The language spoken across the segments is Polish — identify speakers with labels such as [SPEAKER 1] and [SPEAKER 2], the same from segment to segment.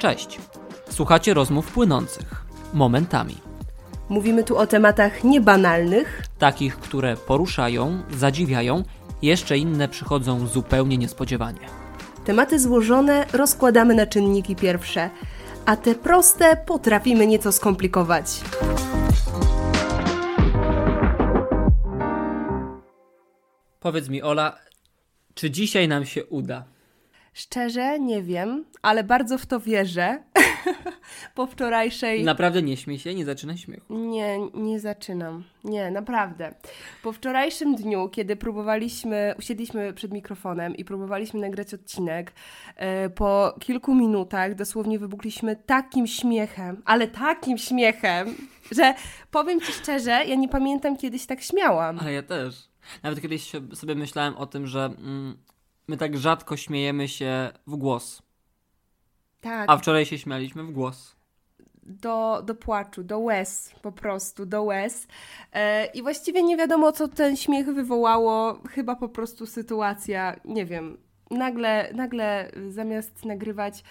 [SPEAKER 1] Cześć. Słuchacie rozmów płynących momentami.
[SPEAKER 2] Mówimy tu o tematach niebanalnych,
[SPEAKER 1] Takich, które poruszają, zadziwiają, jeszcze inne przychodzą zupełnie niespodziewanie.
[SPEAKER 2] tematy złożone rozkładamy na czynniki pierwsze, a te proste potrafimy nieco skomplikować.
[SPEAKER 1] Powiedz mi, Ola, czy dzisiaj nam się uda?
[SPEAKER 2] Szczerze nie wiem, ale bardzo w to wierzę. po wczorajszej.
[SPEAKER 1] Naprawdę nie śmiej się, nie zaczynaj śmiechu.
[SPEAKER 2] Nie, nie zaczynam. Nie, naprawdę. Po wczorajszym dniu, kiedy próbowaliśmy, usiedliśmy przed mikrofonem i próbowaliśmy nagrać odcinek, e, po kilku minutach dosłownie wybuchliśmy takim śmiechem, ale takim śmiechem, że powiem Ci szczerze, ja nie pamiętam kiedyś tak śmiałam.
[SPEAKER 1] Ale ja też. Nawet kiedyś sobie myślałem o tym, że mm, my tak rzadko śmiejemy się w głos.
[SPEAKER 2] Tak,
[SPEAKER 1] A wczoraj się śmialiśmy w głos.
[SPEAKER 2] do, do płaczu, do łez, po prostu, do łez. E, I właściwie nie wiadomo, co ten śmiech wywołało. Chyba po prostu sytuacja, nie wiem. Nagle, nagle zamiast nagrywać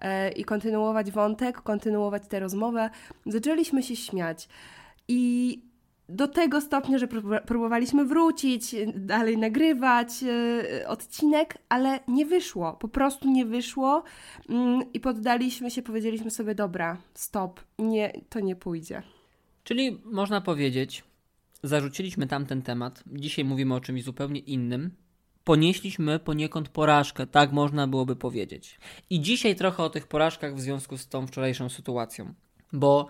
[SPEAKER 2] e, i kontynuować wątek, kontynuować tę rozmowę, zaczęliśmy się śmiać. I do tego stopnia, że prób- próbowaliśmy wrócić, dalej nagrywać e, odcinek, ale nie wyszło. Po prostu nie wyszło. Mm, I poddaliśmy się, powiedzieliśmy sobie, dobra, stop, nie, to nie pójdzie.
[SPEAKER 1] Czyli można powiedzieć, zarzuciliśmy tamten temat, dzisiaj mówimy o czymś zupełnie innym. Ponieśliśmy poniekąd porażkę, tak można byłoby powiedzieć. I dzisiaj trochę o tych porażkach w związku z tą wczorajszą sytuacją. Bo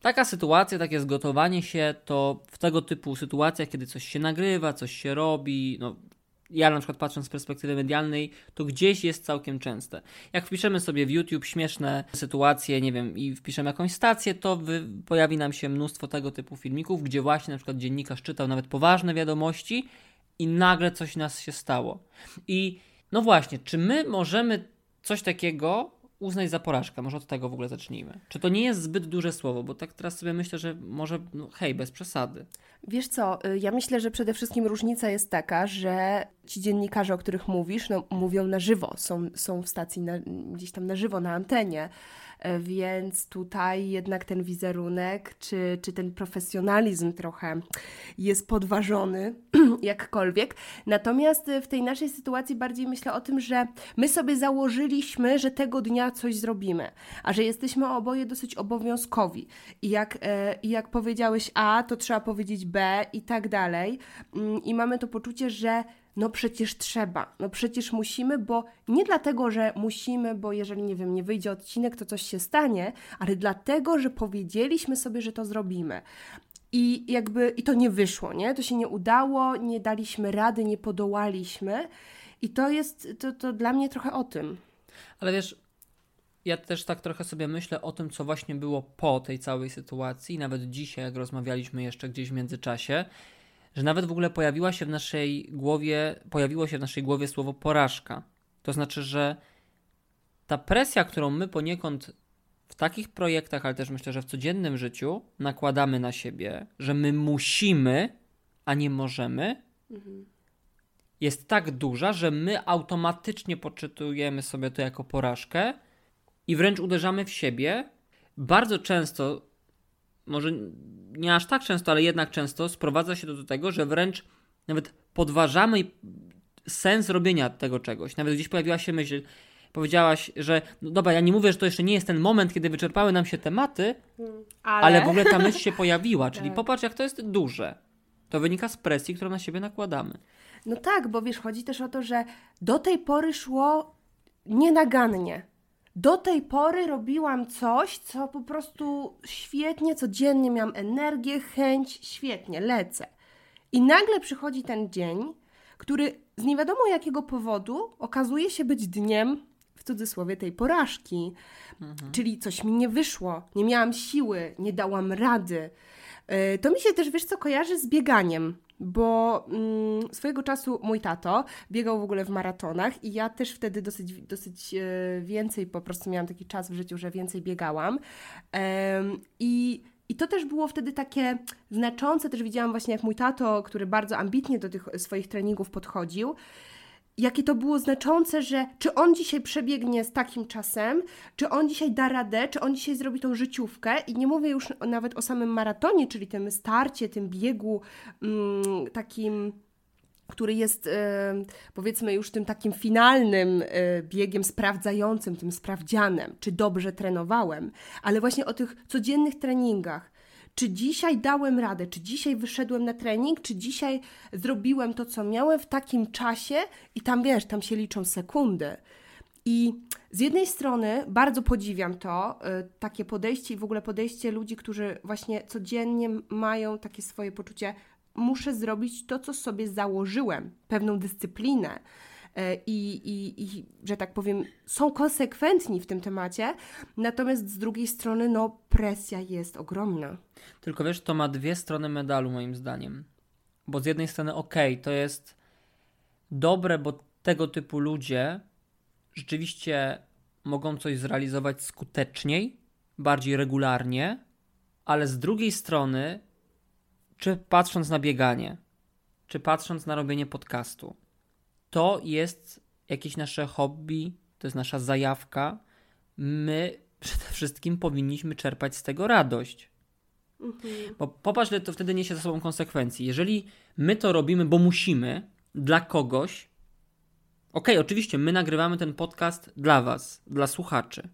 [SPEAKER 1] taka sytuacja, takie zgotowanie się, to w tego typu sytuacjach, kiedy coś się nagrywa, coś się robi, no ja na przykład patrząc z perspektywy medialnej, to gdzieś jest całkiem częste. Jak wpiszemy sobie w YouTube śmieszne sytuacje, nie wiem, i wpiszemy jakąś stację, to wy, pojawi nam się mnóstwo tego typu filmików, gdzie właśnie na przykład dziennikarz czytał nawet poważne wiadomości i nagle coś nas się stało. I no właśnie, czy my możemy coś takiego uznać za porażkę? Może od tego w ogóle zacznijmy. Czy to nie jest zbyt duże słowo? Bo tak teraz sobie myślę, że może, no hej, bez przesady.
[SPEAKER 2] Wiesz co, y, ja myślę, że przede wszystkim różnica jest taka, że ci dziennikarze, o których mówisz, no, mówią na żywo, są, są w stacji na, gdzieś tam na żywo, na antenie, więc tutaj jednak ten wizerunek, czy, czy ten profesjonalizm trochę jest podważony, jakkolwiek. Natomiast y, w tej naszej sytuacji bardziej myślę o tym, że my sobie założyliśmy, że tego dnia coś zrobimy, a że jesteśmy oboje dosyć obowiązkowi. I jak, e, i jak powiedziałeś A, to trzeba powiedzieć B i tak dalej. Mm, I mamy to poczucie, że no przecież trzeba, no przecież musimy, bo nie dlatego, że musimy, bo jeżeli nie wiem, nie wyjdzie odcinek, to coś się stanie, ale dlatego, że powiedzieliśmy sobie, że to zrobimy. I jakby i to nie wyszło, nie? To się nie udało, nie daliśmy rady, nie podołaliśmy. I to jest to, to dla mnie trochę o tym.
[SPEAKER 1] Ale wiesz, ja też tak trochę sobie myślę o tym, co właśnie było po tej całej sytuacji, nawet dzisiaj, jak rozmawialiśmy jeszcze gdzieś w międzyczasie, że nawet w ogóle pojawiła się w naszej głowie, pojawiło się w naszej głowie słowo porażka. To znaczy, że ta presja, którą my poniekąd w takich projektach, ale też myślę, że w codziennym życiu nakładamy na siebie, że my musimy, a nie możemy, jest tak duża, że my automatycznie poczytujemy sobie to jako porażkę i wręcz uderzamy w siebie. Bardzo często, może nie aż tak często, ale jednak często sprowadza się to do tego, że wręcz nawet podważamy sens robienia tego czegoś. Nawet gdzieś pojawiła się myśl, powiedziałaś, że no dobra, ja nie mówię, że to jeszcze nie jest ten moment, kiedy wyczerpały nam się tematy, ale, w ogóle ta myśl się pojawiła, czyli
[SPEAKER 2] Tak.
[SPEAKER 1] popatrz, jak to jest duże. To wynika z presji, którą na siebie nakładamy.
[SPEAKER 2] No tak, bo wiesz, chodzi też o to, że do tej pory szło nienagannie. Do tej pory robiłam coś, co po prostu świetnie, codziennie miałam energię, chęć, świetnie, lecę. I nagle przychodzi ten dzień, który z nie wiadomo jakiego powodu okazuje się być dniem, w cudzysłowie, tej porażki. Czyli coś mi nie wyszło, nie miałam siły, nie dałam rady. Yy, To mi się też, wiesz co, kojarzy z bieganiem, bo mm, swojego czasu mój tato biegał w ogóle w maratonach i ja też wtedy dosyć, dosyć e, więcej, po prostu miałam taki czas w życiu, że więcej biegałam. Em, I i to też było wtedy takie znaczące, też widziałam właśnie jak mój tato, który bardzo ambitnie do tych swoich treningów podchodził, jakie to było znaczące, że czy on dzisiaj przebiegnie z takim czasem, czy on dzisiaj da radę, czy on dzisiaj zrobi tą życiówkę i nie mówię już nawet o samym maratonie, czyli tym starcie, tym biegu mm, takim który jest powiedzmy już tym takim finalnym e, biegiem sprawdzającym, tym sprawdzianem, czy dobrze trenowałem, ale właśnie o tych codziennych treningach. Czy dzisiaj dałem radę, czy dzisiaj wyszedłem na trening, czy dzisiaj zrobiłem to, co miałem w takim czasie, i tam wiesz, tam się liczą sekundy. I z jednej strony bardzo podziwiam to, y, takie podejście i w ogóle podejście ludzi, którzy właśnie codziennie mają takie swoje poczucie, muszę zrobić to, co sobie założyłem, pewną dyscyplinę. Y, I, i, I, że tak powiem, są konsekwentni w tym temacie, natomiast z drugiej strony, no, presja jest ogromna.
[SPEAKER 1] Tylko wiesz, to ma dwie strony medalu, moim zdaniem. Bo z jednej strony, okej, okay, to jest dobre, bo tego typu ludzie rzeczywiście mogą coś zrealizować skuteczniej, bardziej regularnie, ale z drugiej strony, czy patrząc na bieganie, czy patrząc na robienie podcastu, to jest jakieś nasze hobby, to jest nasza zajawka. My przede wszystkim powinniśmy czerpać z tego radość. Mhm. Bo popatrz, że to wtedy niesie ze sobą konsekwencji. Jeżeli my to robimy, bo musimy, dla kogoś, okej, okay, oczywiście my nagrywamy ten podcast dla Was, dla słuchaczy.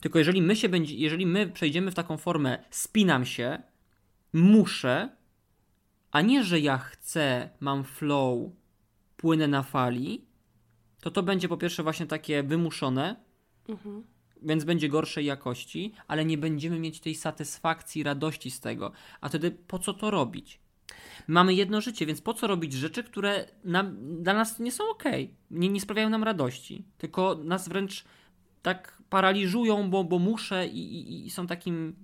[SPEAKER 1] Tylko jeżeli my się będzie, jeżeli my przejdziemy w taką formę spinam się, muszę, a nie, że ja chcę, mam flow, płynę na fali, to to będzie po pierwsze właśnie takie wymuszone, mhm. więc będzie gorszej jakości, ale nie będziemy mieć tej satysfakcji, radości z tego. A wtedy po co to robić? Mamy jedno życie, więc po co robić rzeczy, które nam, dla nas nie są ok, nie, nie sprawiają nam radości, tylko nas wręcz tak paraliżują, bo, bo muszę i, i, i są takim.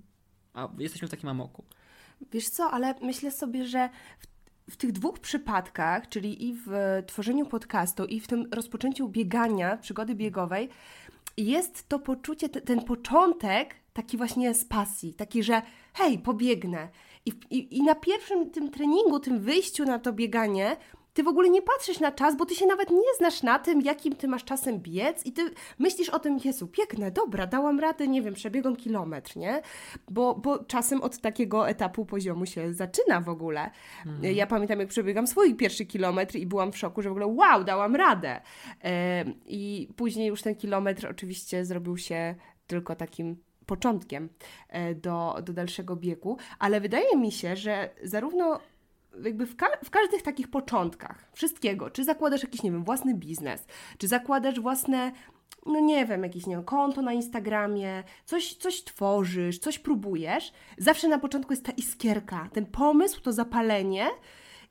[SPEAKER 1] A jesteśmy w takim amoku.
[SPEAKER 2] Wiesz co, ale myślę sobie, że w, w tych dwóch przypadkach, czyli i w tworzeniu podcastu, i w tym rozpoczęciu biegania, przygody biegowej, jest to poczucie, ten początek taki właśnie z pasji, taki, że hej, pobiegnę. I, i, I na pierwszym tym treningu, tym wyjściu na to bieganie, ty w ogóle nie patrzysz na czas, bo ty się nawet nie znasz na tym, jakim ty masz czasem biec i ty myślisz o tym, Jezu, piękne, dobra, dałam radę, nie wiem, przebiegam kilometr, nie? Bo, bo czasem od takiego etapu poziomu się zaczyna w ogóle. Mhm. Ja pamiętam, jak przebiegam swój pierwszy kilometr i byłam w szoku, że w ogóle wow, dałam radę. I później już ten kilometr oczywiście zrobił się tylko takim początkiem e, do, do dalszego biegu, ale wydaje mi się, że zarówno jakby w, ka w, każdych takich początkach wszystkiego, czy zakładasz jakiś, nie wiem, własny biznes, czy zakładasz własne, no nie wiem, jakieś, nie wiem, konto na Instagramie, coś, coś tworzysz, coś próbujesz, zawsze na początku jest ta iskierka, ten pomysł, to zapalenie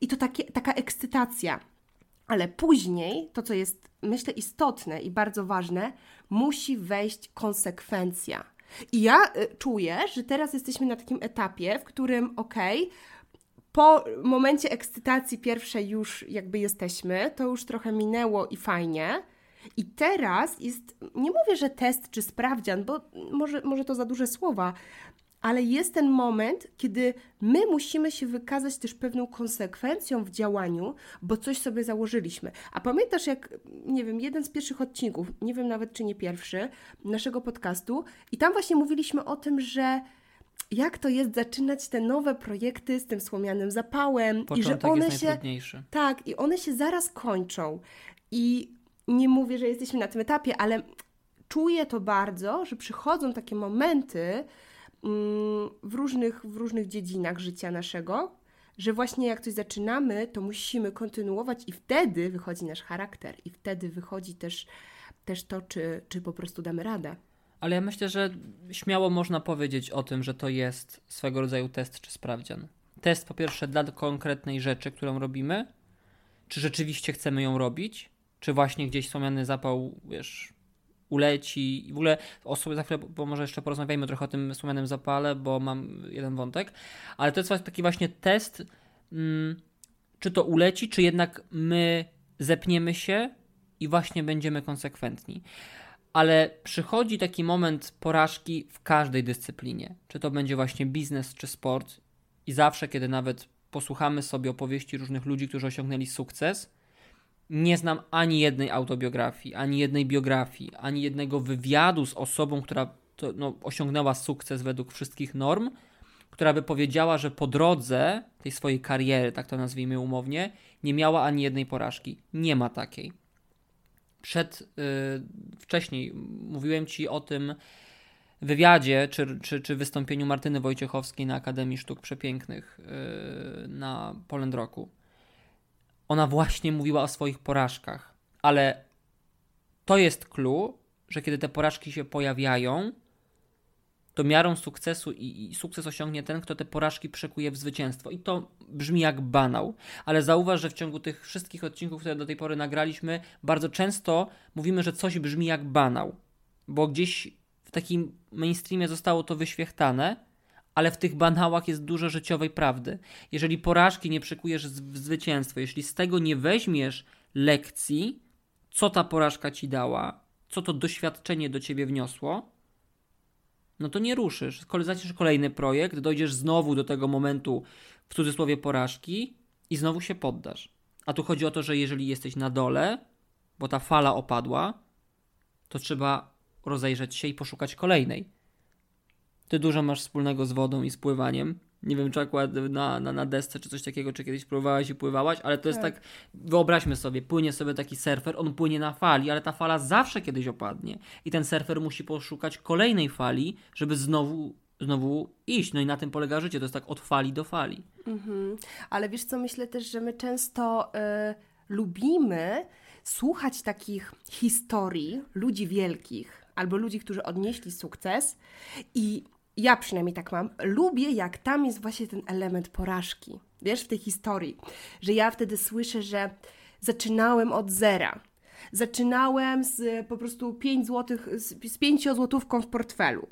[SPEAKER 2] i to takie, taka ekscytacja. Ale później, to co jest, myślę, istotne i bardzo ważne, musi wejść konsekwencja i ja y, czuję, że teraz jesteśmy na takim etapie, w którym okej, okay, po momencie ekscytacji pierwszej już jakby jesteśmy, to już trochę minęło i fajnie. I teraz jest, nie mówię, że test czy sprawdzian, bo może, może to za duże słowa, ale jest ten moment, kiedy my musimy się wykazać też pewną konsekwencją w działaniu, bo coś sobie założyliśmy. A pamiętasz, jak, nie wiem, jeden z pierwszych odcinków, nie wiem nawet czy nie pierwszy, naszego podcastu, i tam właśnie mówiliśmy o tym, że jak to jest zaczynać te nowe projekty z tym słomianym zapałem
[SPEAKER 1] Początek i że one się
[SPEAKER 2] tak i one się zaraz kończą. I nie mówię, że jesteśmy na tym etapie, ale czuję to bardzo, że przychodzą takie momenty, Mm, w różnych, w różnych dziedzinach życia naszego, że właśnie jak coś zaczynamy, to musimy kontynuować i wtedy wychodzi nasz charakter i wtedy wychodzi też, też to, czy, czy po prostu damy radę.
[SPEAKER 1] Ale ja myślę, że śmiało można powiedzieć o tym, że to jest swego rodzaju test czy sprawdzian. Test po pierwsze dla konkretnej rzeczy, którą robimy, czy rzeczywiście chcemy ją robić, czy właśnie gdzieś wspomniany zapał, wiesz, uleci i w ogóle o sobie za chwilę, bo może jeszcze porozmawiajmy trochę o tym wspomnianym zapale, bo mam jeden wątek, ale to jest taki właśnie test, hmm, czy to uleci, czy jednak my zepniemy się i właśnie będziemy konsekwentni. Ale przychodzi taki moment porażki w każdej dyscyplinie, czy to będzie właśnie biznes, czy sport i zawsze, kiedy nawet posłuchamy sobie opowieści różnych ludzi, którzy osiągnęli sukces, nie znam ani jednej autobiografii, ani jednej biografii, ani jednego wywiadu z osobą, która to, no, osiągnęła sukces według wszystkich norm, która by powiedziała, że po drodze tej swojej kariery, tak to nazwijmy umownie, nie miała ani jednej porażki. Nie ma takiej. Przed, yy, wcześniej mówiłem Ci o tym wywiadzie czy, czy, czy wystąpieniu Martyny Wojciechowskiej na Akademii Sztuk Przepięknych yy, na Poland Roku. Ona właśnie mówiła o swoich porażkach, ale to jest clue, że kiedy te porażki się pojawiają, to miarą sukcesu i, i, sukces osiągnie ten, kto te porażki przekuje w zwycięstwo. I to brzmi jak banał, ale zauważ, że w ciągu tych wszystkich odcinków, które do tej pory nagraliśmy, bardzo często mówimy, że coś brzmi jak banał, bo gdzieś w takim mainstreamie zostało to wyświechtane, ale w tych banałach jest dużo życiowej prawdy. Jeżeli porażki nie przekujesz w zwycięstwo, jeśli z tego nie weźmiesz lekcji, co ta porażka ci dała, co to doświadczenie do ciebie wniosło, no to nie ruszysz. Zaczniesz kolejny projekt, dojdziesz znowu do tego momentu, w cudzysłowie, porażki i znowu się poddasz. A tu chodzi o to, że jeżeli jesteś na dole, bo ta fala opadła, to trzeba rozejrzeć się i poszukać kolejnej. Ty dużo masz wspólnego z wodą i z pływaniem. Nie wiem, czy akurat na, na, na desce, czy coś takiego, czy kiedyś próbowałaś i pływałaś, ale to jest tak. tak, wyobraźmy sobie, płynie sobie taki surfer, on płynie na fali, ale ta fala zawsze kiedyś opadnie. I ten surfer musi poszukać kolejnej fali, żeby znowu znowu iść. No i na tym polega życie. To jest tak od fali do fali.
[SPEAKER 2] Mhm. Ale wiesz co, myślę też, że my często y, lubimy słuchać takich historii ludzi wielkich albo ludzi, którzy odnieśli sukces i ja przynajmniej tak mam, lubię jak tam jest właśnie ten element porażki. Wiesz, w tej historii, że ja wtedy słyszę, że zaczynałem od zera. Zaczynałem z po prostu 5 złotych, z, z 5 złotówką w portfelu.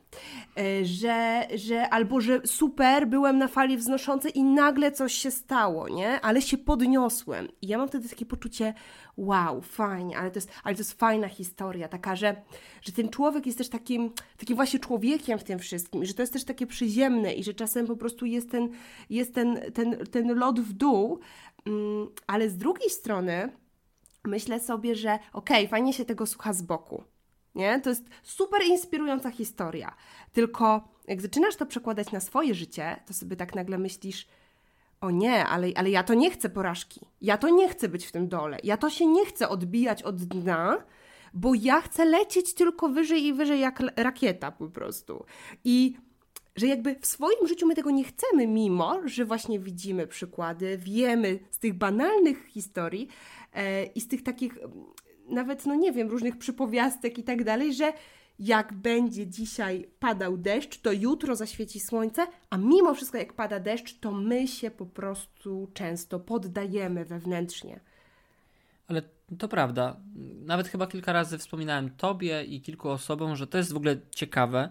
[SPEAKER 2] E, że, że albo że super, byłem na fali wznoszącej i nagle coś się stało, nie? Ale się podniosłem. I ja mam wtedy takie poczucie, wow, fajnie, ale to jest, ale to jest fajna historia, taka, że, że ten człowiek jest też takim, takim właśnie człowiekiem w tym wszystkim, że to jest też takie przyziemne i że czasem po prostu jest ten, jest ten, ten, ten lot w dół, mm, ale z drugiej strony myślę sobie, że okej, okay, fajnie się tego słucha z boku, nie? To jest super inspirująca historia, tylko jak zaczynasz to przekładać na swoje życie, to sobie tak nagle myślisz, o nie, ale, ale ja to nie chcę porażki. Ja to nie chcę być w tym dole. Ja to się nie chcę odbijać od dna, bo ja chcę lecieć tylko wyżej i wyżej jak rakieta po prostu. I że jakby w swoim życiu my tego nie chcemy, mimo że właśnie widzimy przykłady, wiemy z tych banalnych historii i z tych takich, nawet, no nie wiem, różnych przypowiastek i tak dalej, że jak będzie dzisiaj padał deszcz, to jutro zaświeci słońce, a mimo wszystko, jak pada deszcz, to my się po prostu często poddajemy wewnętrznie.
[SPEAKER 1] Ale to prawda. Nawet chyba kilka razy wspominałem Tobie i kilku osobom, że to jest w ogóle ciekawe,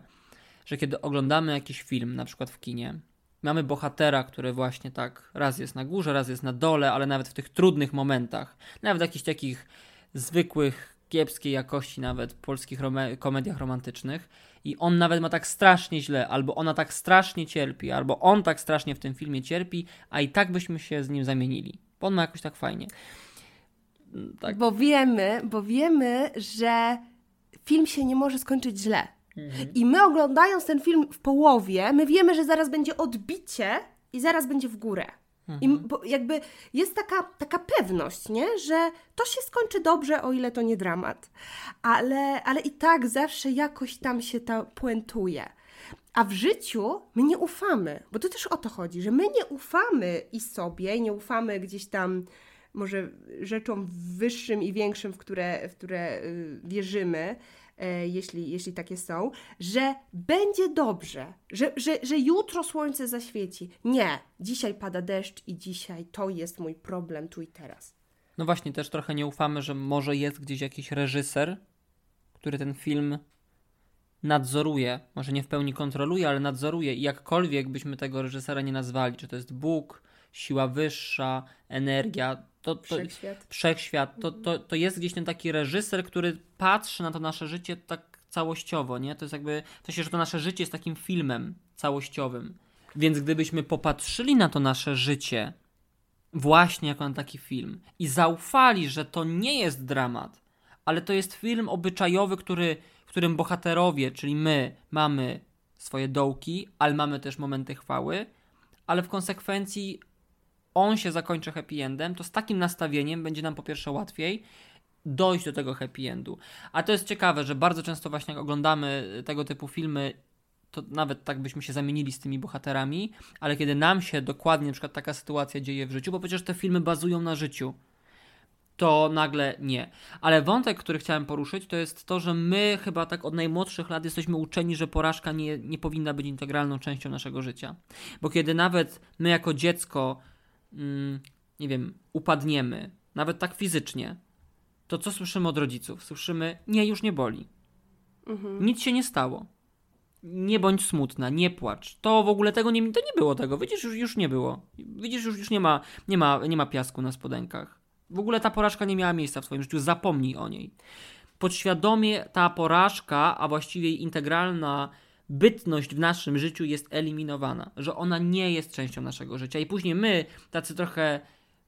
[SPEAKER 1] że kiedy oglądamy jakiś film, na przykład w kinie, mamy bohatera, który właśnie tak raz jest na górze, raz jest na dole, ale nawet w tych trudnych momentach, nawet w jakichś takich zwykłych kiepskiej jakości nawet polskich komediach romantycznych i on nawet ma tak strasznie źle, albo ona tak strasznie cierpi, albo on tak strasznie w tym filmie cierpi, a i tak byśmy się z nim zamienili. Bo on ma jakoś tak fajnie.
[SPEAKER 2] Tak. Bo wiemy, bo wiemy, że film się nie może skończyć źle. Mhm. I my oglądając ten film w połowie, my wiemy, że zaraz będzie odbicie i zaraz będzie w górę. I mhm. jakby jest taka, taka pewność, nie? że to się skończy dobrze, o ile to nie dramat. Ale, ale i tak zawsze jakoś tam się to puentuje. A w życiu my nie ufamy, bo to też o to chodzi, że my nie ufamy i sobie, nie ufamy gdzieś tam może rzeczom wyższym i większym, w które, w które y, wierzymy, jeśli, jeśli takie są, że będzie dobrze, że, że, że jutro słońce zaświeci. Nie, dzisiaj pada deszcz i dzisiaj to jest mój problem tu i teraz.
[SPEAKER 1] No właśnie, też trochę nie ufamy, że może jest gdzieś jakiś reżyser, który ten film nadzoruje, może nie w pełni kontroluje, ale nadzoruje i jakkolwiek byśmy tego reżysera nie nazwali, czy to jest Bóg, siła wyższa, energia, to, to,
[SPEAKER 2] wszechświat,
[SPEAKER 1] wszechświat to, to, to jest gdzieś ten taki reżyser, który patrzy na to nasze życie tak całościowo, nie? To jest jakby, to się, że to nasze życie jest takim filmem całościowym. Więc gdybyśmy popatrzyli na to nasze życie właśnie jako na taki film i zaufali, że to nie jest dramat, ale to jest film obyczajowy, który, w którym bohaterowie, czyli my, mamy swoje dołki, ale mamy też momenty chwały, ale w konsekwencji on się zakończy happy endem, to z takim nastawieniem będzie nam po pierwsze łatwiej dojść do tego happy endu. A to jest ciekawe, że bardzo często właśnie jak oglądamy tego typu filmy, to nawet tak byśmy się zamienili z tymi bohaterami, ale kiedy nam się dokładnie na przykład taka sytuacja dzieje w życiu, bo przecież te filmy bazują na życiu, to nagle nie. Ale wątek, który chciałem poruszyć, to jest to, że my chyba tak od najmłodszych lat jesteśmy uczeni, że porażka nie, nie powinna być integralną częścią naszego życia. Bo kiedy nawet my jako dziecko, mm, nie wiem, upadniemy, nawet tak fizycznie, to co słyszymy od rodziców? Słyszymy, nie, już nie boli. Mhm. Nic się nie stało. Nie bądź smutna, nie płacz. To w ogóle tego nie, to nie było tego. Widzisz, już, już nie było. Widzisz, już, już nie, ma, nie, ma, nie ma piasku na spodenkach. W ogóle ta porażka nie miała miejsca w Twoim życiu, zapomnij o niej. Podświadomie ta porażka, a właściwie integralna bytność w naszym życiu jest eliminowana, że ona nie jest częścią naszego życia. I później my, tacy trochę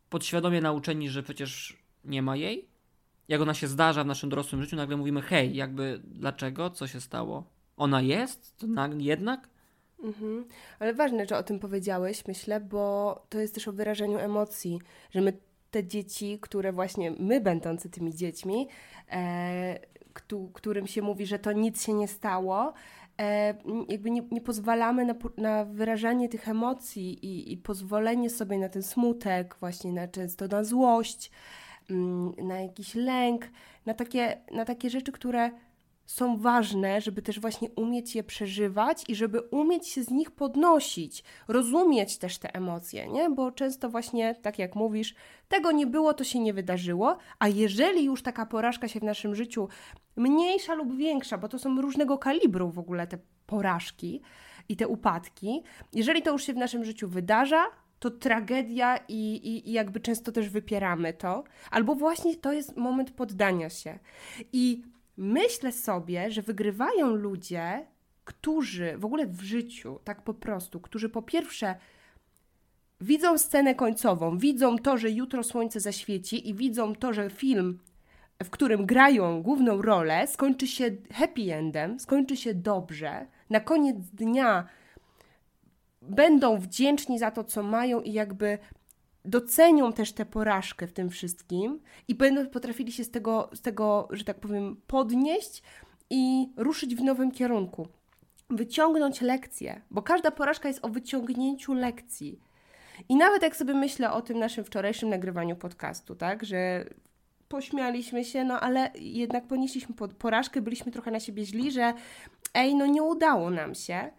[SPEAKER 1] podświadomie nauczeni, że przecież nie ma jej, jak ona się zdarza w naszym dorosłym życiu, nagle mówimy: hej, jakby dlaczego, co się stało? Ona jest? To jednak?
[SPEAKER 2] Mhm. Ale ważne, że o tym powiedziałeś, myślę, bo to jest też o wyrażeniu emocji, że my te dzieci, które właśnie my będący tymi dziećmi, e, którym się mówi, że to nic się nie stało, jakby nie, nie pozwalamy na, na, wyrażanie tych emocji i, i, pozwolenie sobie na ten smutek, właśnie na często na złość, mm, na jakiś lęk, na takie, na takie rzeczy, które są ważne, żeby też właśnie umieć je przeżywać i żeby umieć się z nich podnosić, rozumieć też te emocje, nie? Bo często właśnie, tak jak mówisz, tego nie było, to się nie wydarzyło, a jeżeli już taka porażka się w naszym życiu, mniejsza lub większa, bo to są różnego kalibru w ogóle te porażki i te upadki, jeżeli to już się w naszym życiu wydarza, to tragedia i, i, i, jakby często też wypieramy to, albo właśnie to jest moment poddania się. I Myślę sobie, że wygrywają ludzie, którzy w ogóle w życiu, tak po prostu, którzy po pierwsze widzą scenę końcową, widzą to, że jutro słońce zaświeci i widzą to, że film, w którym grają główną rolę, skończy się happy endem, skończy się dobrze. Na koniec dnia będą wdzięczni za to, co mają i jakby docenią też tę porażkę w tym wszystkim i będą potrafili się z tego, z tego, że tak powiem, podnieść i ruszyć w nowym kierunku. Wyciągnąć lekcje, bo każda porażka jest o wyciągnięciu lekcji. I nawet jak sobie myślę o tym naszym wczorajszym nagrywaniu podcastu, tak, że pośmialiśmy się, no ale jednak ponieśliśmy porażkę, byliśmy trochę na siebie źli, że ej, no nie udało nam się,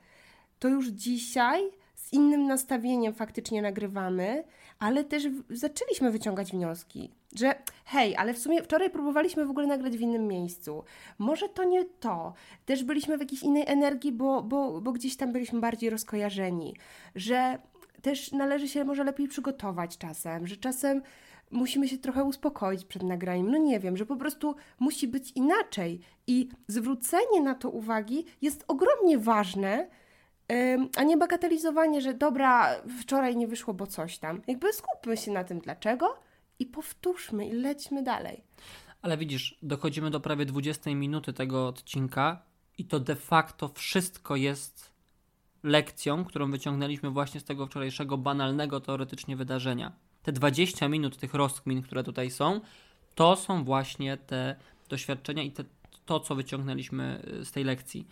[SPEAKER 2] to już dzisiaj innym nastawieniem faktycznie nagrywamy, ale też zaczęliśmy wyciągać wnioski, że hej, ale w sumie wczoraj próbowaliśmy w ogóle nagrać w innym miejscu. Może to nie to. Też byliśmy w jakiejś innej energii, bo, bo, bo gdzieś tam byliśmy bardziej rozkojarzeni, że też należy się może lepiej przygotować czasem, że czasem musimy się trochę uspokoić przed nagraniem. No nie wiem, że po prostu musi być inaczej. I zwrócenie na to uwagi jest ogromnie ważne, a nie bagatelizowanie, że dobra, wczoraj nie wyszło, bo coś tam. Jakby skupmy się na tym dlaczego i powtórzmy i lećmy dalej.
[SPEAKER 1] Ale widzisz, dochodzimy do prawie 20 minuty tego odcinka i to de facto wszystko jest lekcją, którą wyciągnęliśmy właśnie z tego wczorajszego banalnego teoretycznie wydarzenia. Te 20 minut tych rozkmin, które tutaj są, to są właśnie te doświadczenia i te, to, co wyciągnęliśmy z tej lekcji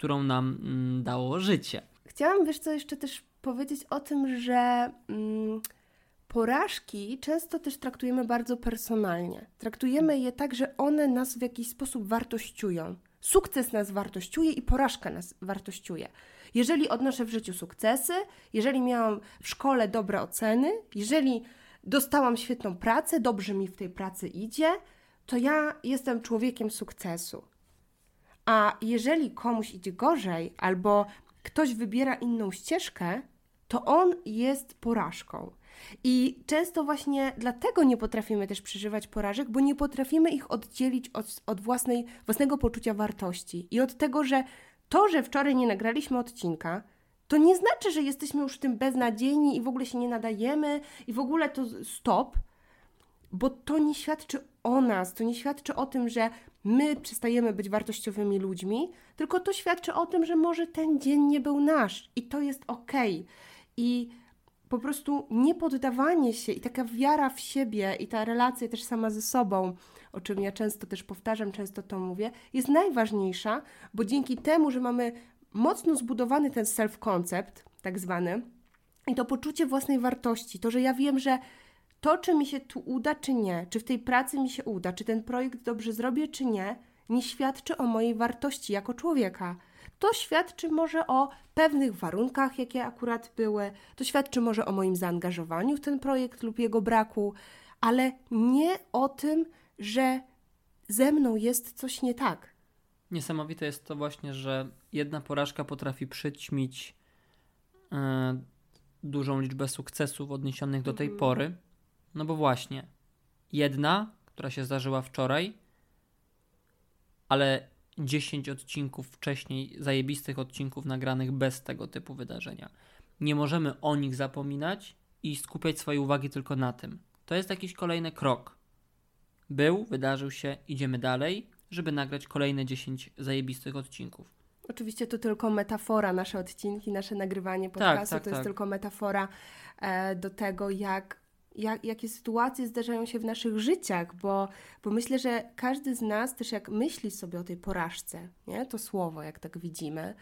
[SPEAKER 1] którą nam mm, dało życie.
[SPEAKER 2] Chciałam, wiesz co, jeszcze też powiedzieć o tym, że mm, porażki często też traktujemy bardzo personalnie. Traktujemy je tak, że one nas w jakiś sposób wartościują. Sukces nas wartościuje i porażka nas wartościuje. Jeżeli odnoszę w życiu sukcesy, jeżeli miałam w szkole dobre oceny, jeżeli dostałam świetną pracę, dobrze mi w tej pracy idzie, to ja jestem człowiekiem sukcesu. A jeżeli komuś idzie gorzej, albo ktoś wybiera inną ścieżkę, to on jest porażką. I często właśnie dlatego nie potrafimy też przeżywać porażek, bo nie potrafimy ich oddzielić od, od własnej, własnego poczucia wartości i od tego, że to, że wczoraj nie nagraliśmy odcinka, to nie znaczy, że jesteśmy już w tym beznadziejni i w ogóle się nie nadajemy i w ogóle to stop, bo to nie świadczy o nas, to nie świadczy o tym, że my przestajemy być wartościowymi ludźmi, tylko to świadczy o tym, że może ten dzień nie był nasz i to jest ok. I po prostu niepoddawanie się i taka wiara w siebie i ta relacja też sama ze sobą, o czym ja często też powtarzam, często to mówię, jest najważniejsza, bo dzięki temu, że mamy mocno zbudowany ten self-concept, tak zwany, i to poczucie własnej wartości, to, że ja wiem, że to, czy mi się tu uda, czy nie, czy w tej pracy mi się uda, czy ten projekt dobrze zrobię, czy nie, nie świadczy o mojej wartości jako człowieka. To świadczy może o pewnych warunkach, jakie akurat były, to świadczy może o moim zaangażowaniu w ten projekt lub jego braku, ale nie o tym, że ze mną jest coś nie tak.
[SPEAKER 1] Niesamowite jest to właśnie, że jedna porażka potrafi przyćmić yy, dużą liczbę sukcesów odniesionych do tej mhm. pory. No bo właśnie, jedna, która się zdarzyła wczoraj, ale 10 odcinków wcześniej, zajebistych odcinków nagranych bez tego typu wydarzenia. Nie możemy o nich zapominać i skupiać swojej uwagi tylko na tym. To jest jakiś kolejny krok. Był, wydarzył się, idziemy dalej, żeby nagrać kolejne 10 zajebistych odcinków.
[SPEAKER 2] Oczywiście to tylko metafora, nasze odcinki, nasze nagrywanie tak, podcastu tak, tak, to jest tak. tylko metafora e, do tego, jak jak, jakie sytuacje zdarzają się w naszych życiach, bo, bo myślę, że każdy z nas też jak myśli sobie o tej porażce, nie? to słowo, jak tak widzimy,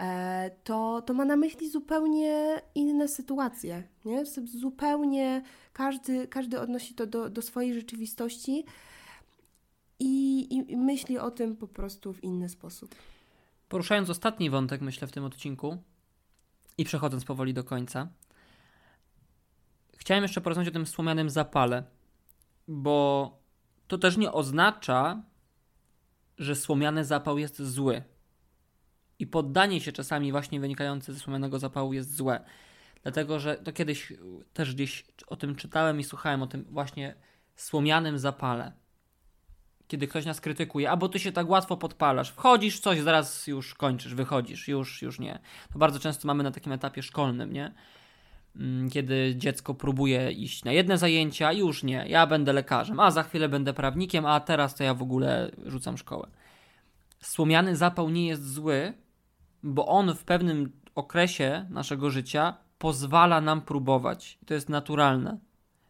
[SPEAKER 2] e, to, to ma na myśli zupełnie inne sytuacje. Nie? Zupełnie każdy, każdy odnosi to do, do swojej rzeczywistości i, i myśli o tym po prostu w inny sposób.
[SPEAKER 1] Poruszając ostatni wątek, myślę, w tym odcinku i przechodząc powoli do końca, Chciałem jeszcze porozmawiać o tym wspomnianym zapale, bo to też nie oznacza, że słomiany zapał jest zły. I poddanie się czasami właśnie wynikające ze słomianego zapału jest złe. Dlatego, że to kiedyś też gdzieś o tym czytałem i słuchałem o tym właśnie słomianym zapale. Kiedy ktoś nas krytykuje, a bo ty się tak łatwo podpalasz, wchodzisz coś, zaraz już kończysz, wychodzisz, już, już nie. To bardzo często mamy na takim etapie szkolnym, nie? Mm, kiedy dziecko próbuje iść na jedne zajęcia, już nie, ja będę lekarzem, a za chwilę będę prawnikiem, a teraz to ja w ogóle rzucam szkołę. Słomiany zapał nie jest zły, bo on w pewnym okresie naszego życia pozwala nam próbować. To jest naturalne,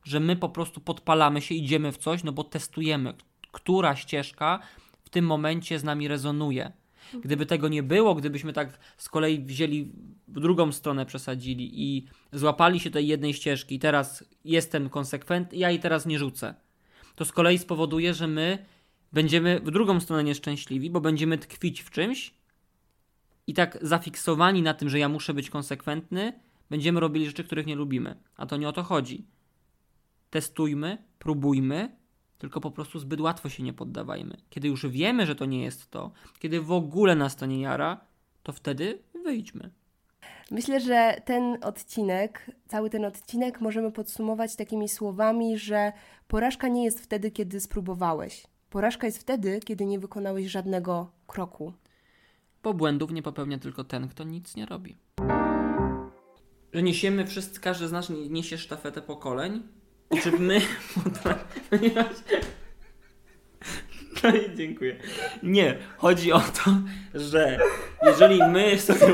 [SPEAKER 1] że my po prostu podpalamy się, idziemy w coś, no bo testujemy, która ścieżka w tym momencie z nami rezonuje. Gdyby tego nie było, gdybyśmy tak z kolei wzięli w drugą stronę przesadzili i złapali się tej jednej ścieżki, teraz jestem konsekwentny, ja i teraz nie rzucę, to z kolei spowoduje, że my będziemy w drugą stronę nieszczęśliwi, bo będziemy tkwić w czymś i tak zafiksowani na tym, że ja muszę być konsekwentny, będziemy robili rzeczy, których nie lubimy. A to nie o to chodzi. Testujmy, próbujmy, tylko po prostu zbyt łatwo się nie poddawajmy. Kiedy już wiemy, że to nie jest to, kiedy w ogóle nas to nie jara, to wtedy wyjdźmy.
[SPEAKER 2] Myślę, że ten odcinek, cały ten odcinek możemy podsumować takimi słowami, że porażka nie jest wtedy, kiedy spróbowałeś. Porażka jest wtedy, kiedy nie wykonałeś żadnego kroku.
[SPEAKER 1] Bo błędów nie popełnia tylko ten, kto nic nie robi. Że niesiemy wszyscy, każdy z nas niesie sztafetę pokoleń, czy my ponieważ... No i dziękuję. Nie, chodzi o to, że jeżeli my sobie.